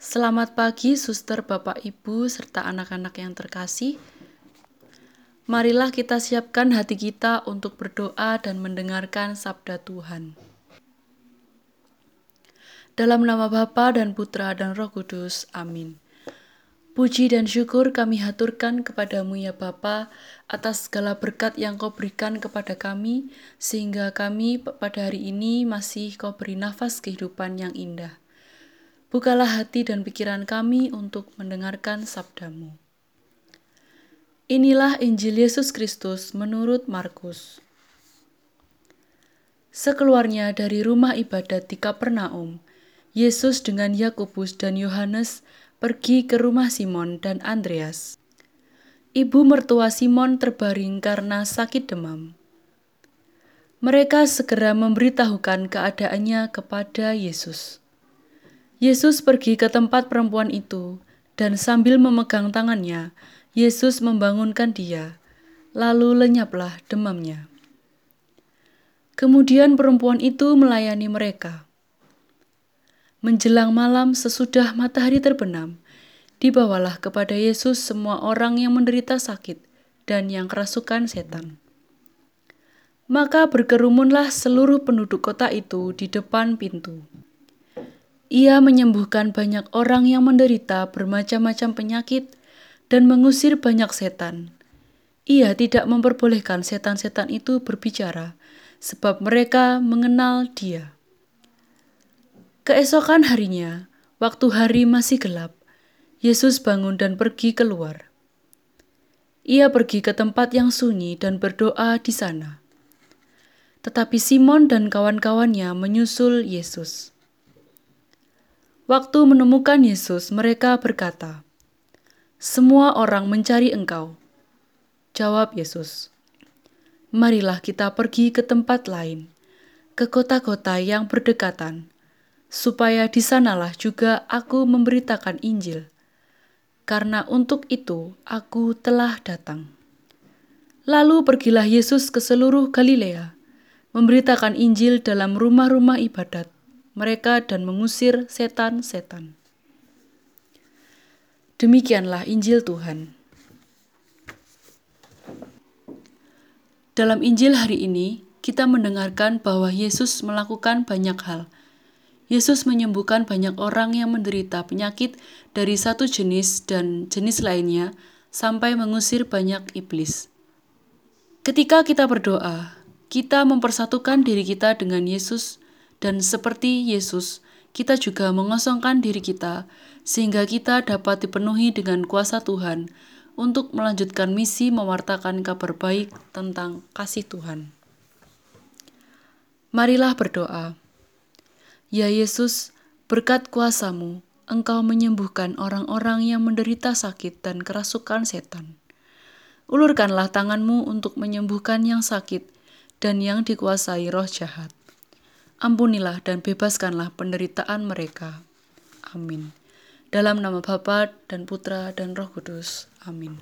Selamat pagi, suster, bapak, ibu, serta anak-anak yang terkasih. Marilah kita siapkan hati kita untuk berdoa dan mendengarkan sabda Tuhan. Dalam nama Bapa dan Putra dan Roh Kudus. Amin. Puji dan syukur kami haturkan kepadamu ya Bapa atas segala berkat yang kau berikan kepada kami sehingga kami pada hari ini masih kau beri nafas kehidupan yang indah. Bukalah hati dan pikiran kami untuk mendengarkan sabdamu. Inilah Injil Yesus Kristus menurut Markus. Sekeluarnya dari rumah ibadat di Kapernaum, Yesus dengan Yakobus dan Yohanes pergi ke rumah Simon dan Andreas. Ibu mertua Simon terbaring karena sakit demam. Mereka segera memberitahukan keadaannya kepada Yesus. Yesus pergi ke tempat perempuan itu, dan sambil memegang tangannya, Yesus membangunkan dia, lalu lenyaplah demamnya. Kemudian perempuan itu melayani mereka. Menjelang malam sesudah matahari terbenam, dibawalah kepada Yesus semua orang yang menderita sakit dan yang kerasukan setan. Maka berkerumunlah seluruh penduduk kota itu di depan pintu. Ia menyembuhkan banyak orang yang menderita bermacam-macam penyakit dan mengusir banyak setan. Ia tidak memperbolehkan setan-setan itu berbicara, sebab mereka mengenal Dia. Keesokan harinya, waktu hari masih gelap, Yesus bangun dan pergi keluar. Ia pergi ke tempat yang sunyi dan berdoa di sana. Tetapi Simon dan kawan-kawannya menyusul Yesus. Waktu menemukan Yesus, mereka berkata, "Semua orang mencari Engkau." Jawab Yesus, "Marilah kita pergi ke tempat lain, ke kota-kota yang berdekatan." supaya di sanalah juga aku memberitakan Injil. Karena untuk itu aku telah datang. Lalu pergilah Yesus ke seluruh Galilea, memberitakan Injil dalam rumah-rumah ibadat mereka dan mengusir setan-setan. Demikianlah Injil Tuhan. Dalam Injil hari ini, kita mendengarkan bahwa Yesus melakukan banyak hal – Yesus menyembuhkan banyak orang yang menderita penyakit dari satu jenis dan jenis lainnya sampai mengusir banyak iblis. Ketika kita berdoa, kita mempersatukan diri kita dengan Yesus dan seperti Yesus, kita juga mengosongkan diri kita sehingga kita dapat dipenuhi dengan kuasa Tuhan untuk melanjutkan misi mewartakan kabar baik tentang kasih Tuhan. Marilah berdoa. Ya Yesus, berkat kuasamu, Engkau menyembuhkan orang-orang yang menderita sakit dan kerasukan setan. Ulurkanlah tanganmu untuk menyembuhkan yang sakit dan yang dikuasai roh jahat. Ampunilah dan bebaskanlah penderitaan mereka. Amin. Dalam nama Bapa dan Putra dan Roh Kudus. Amin.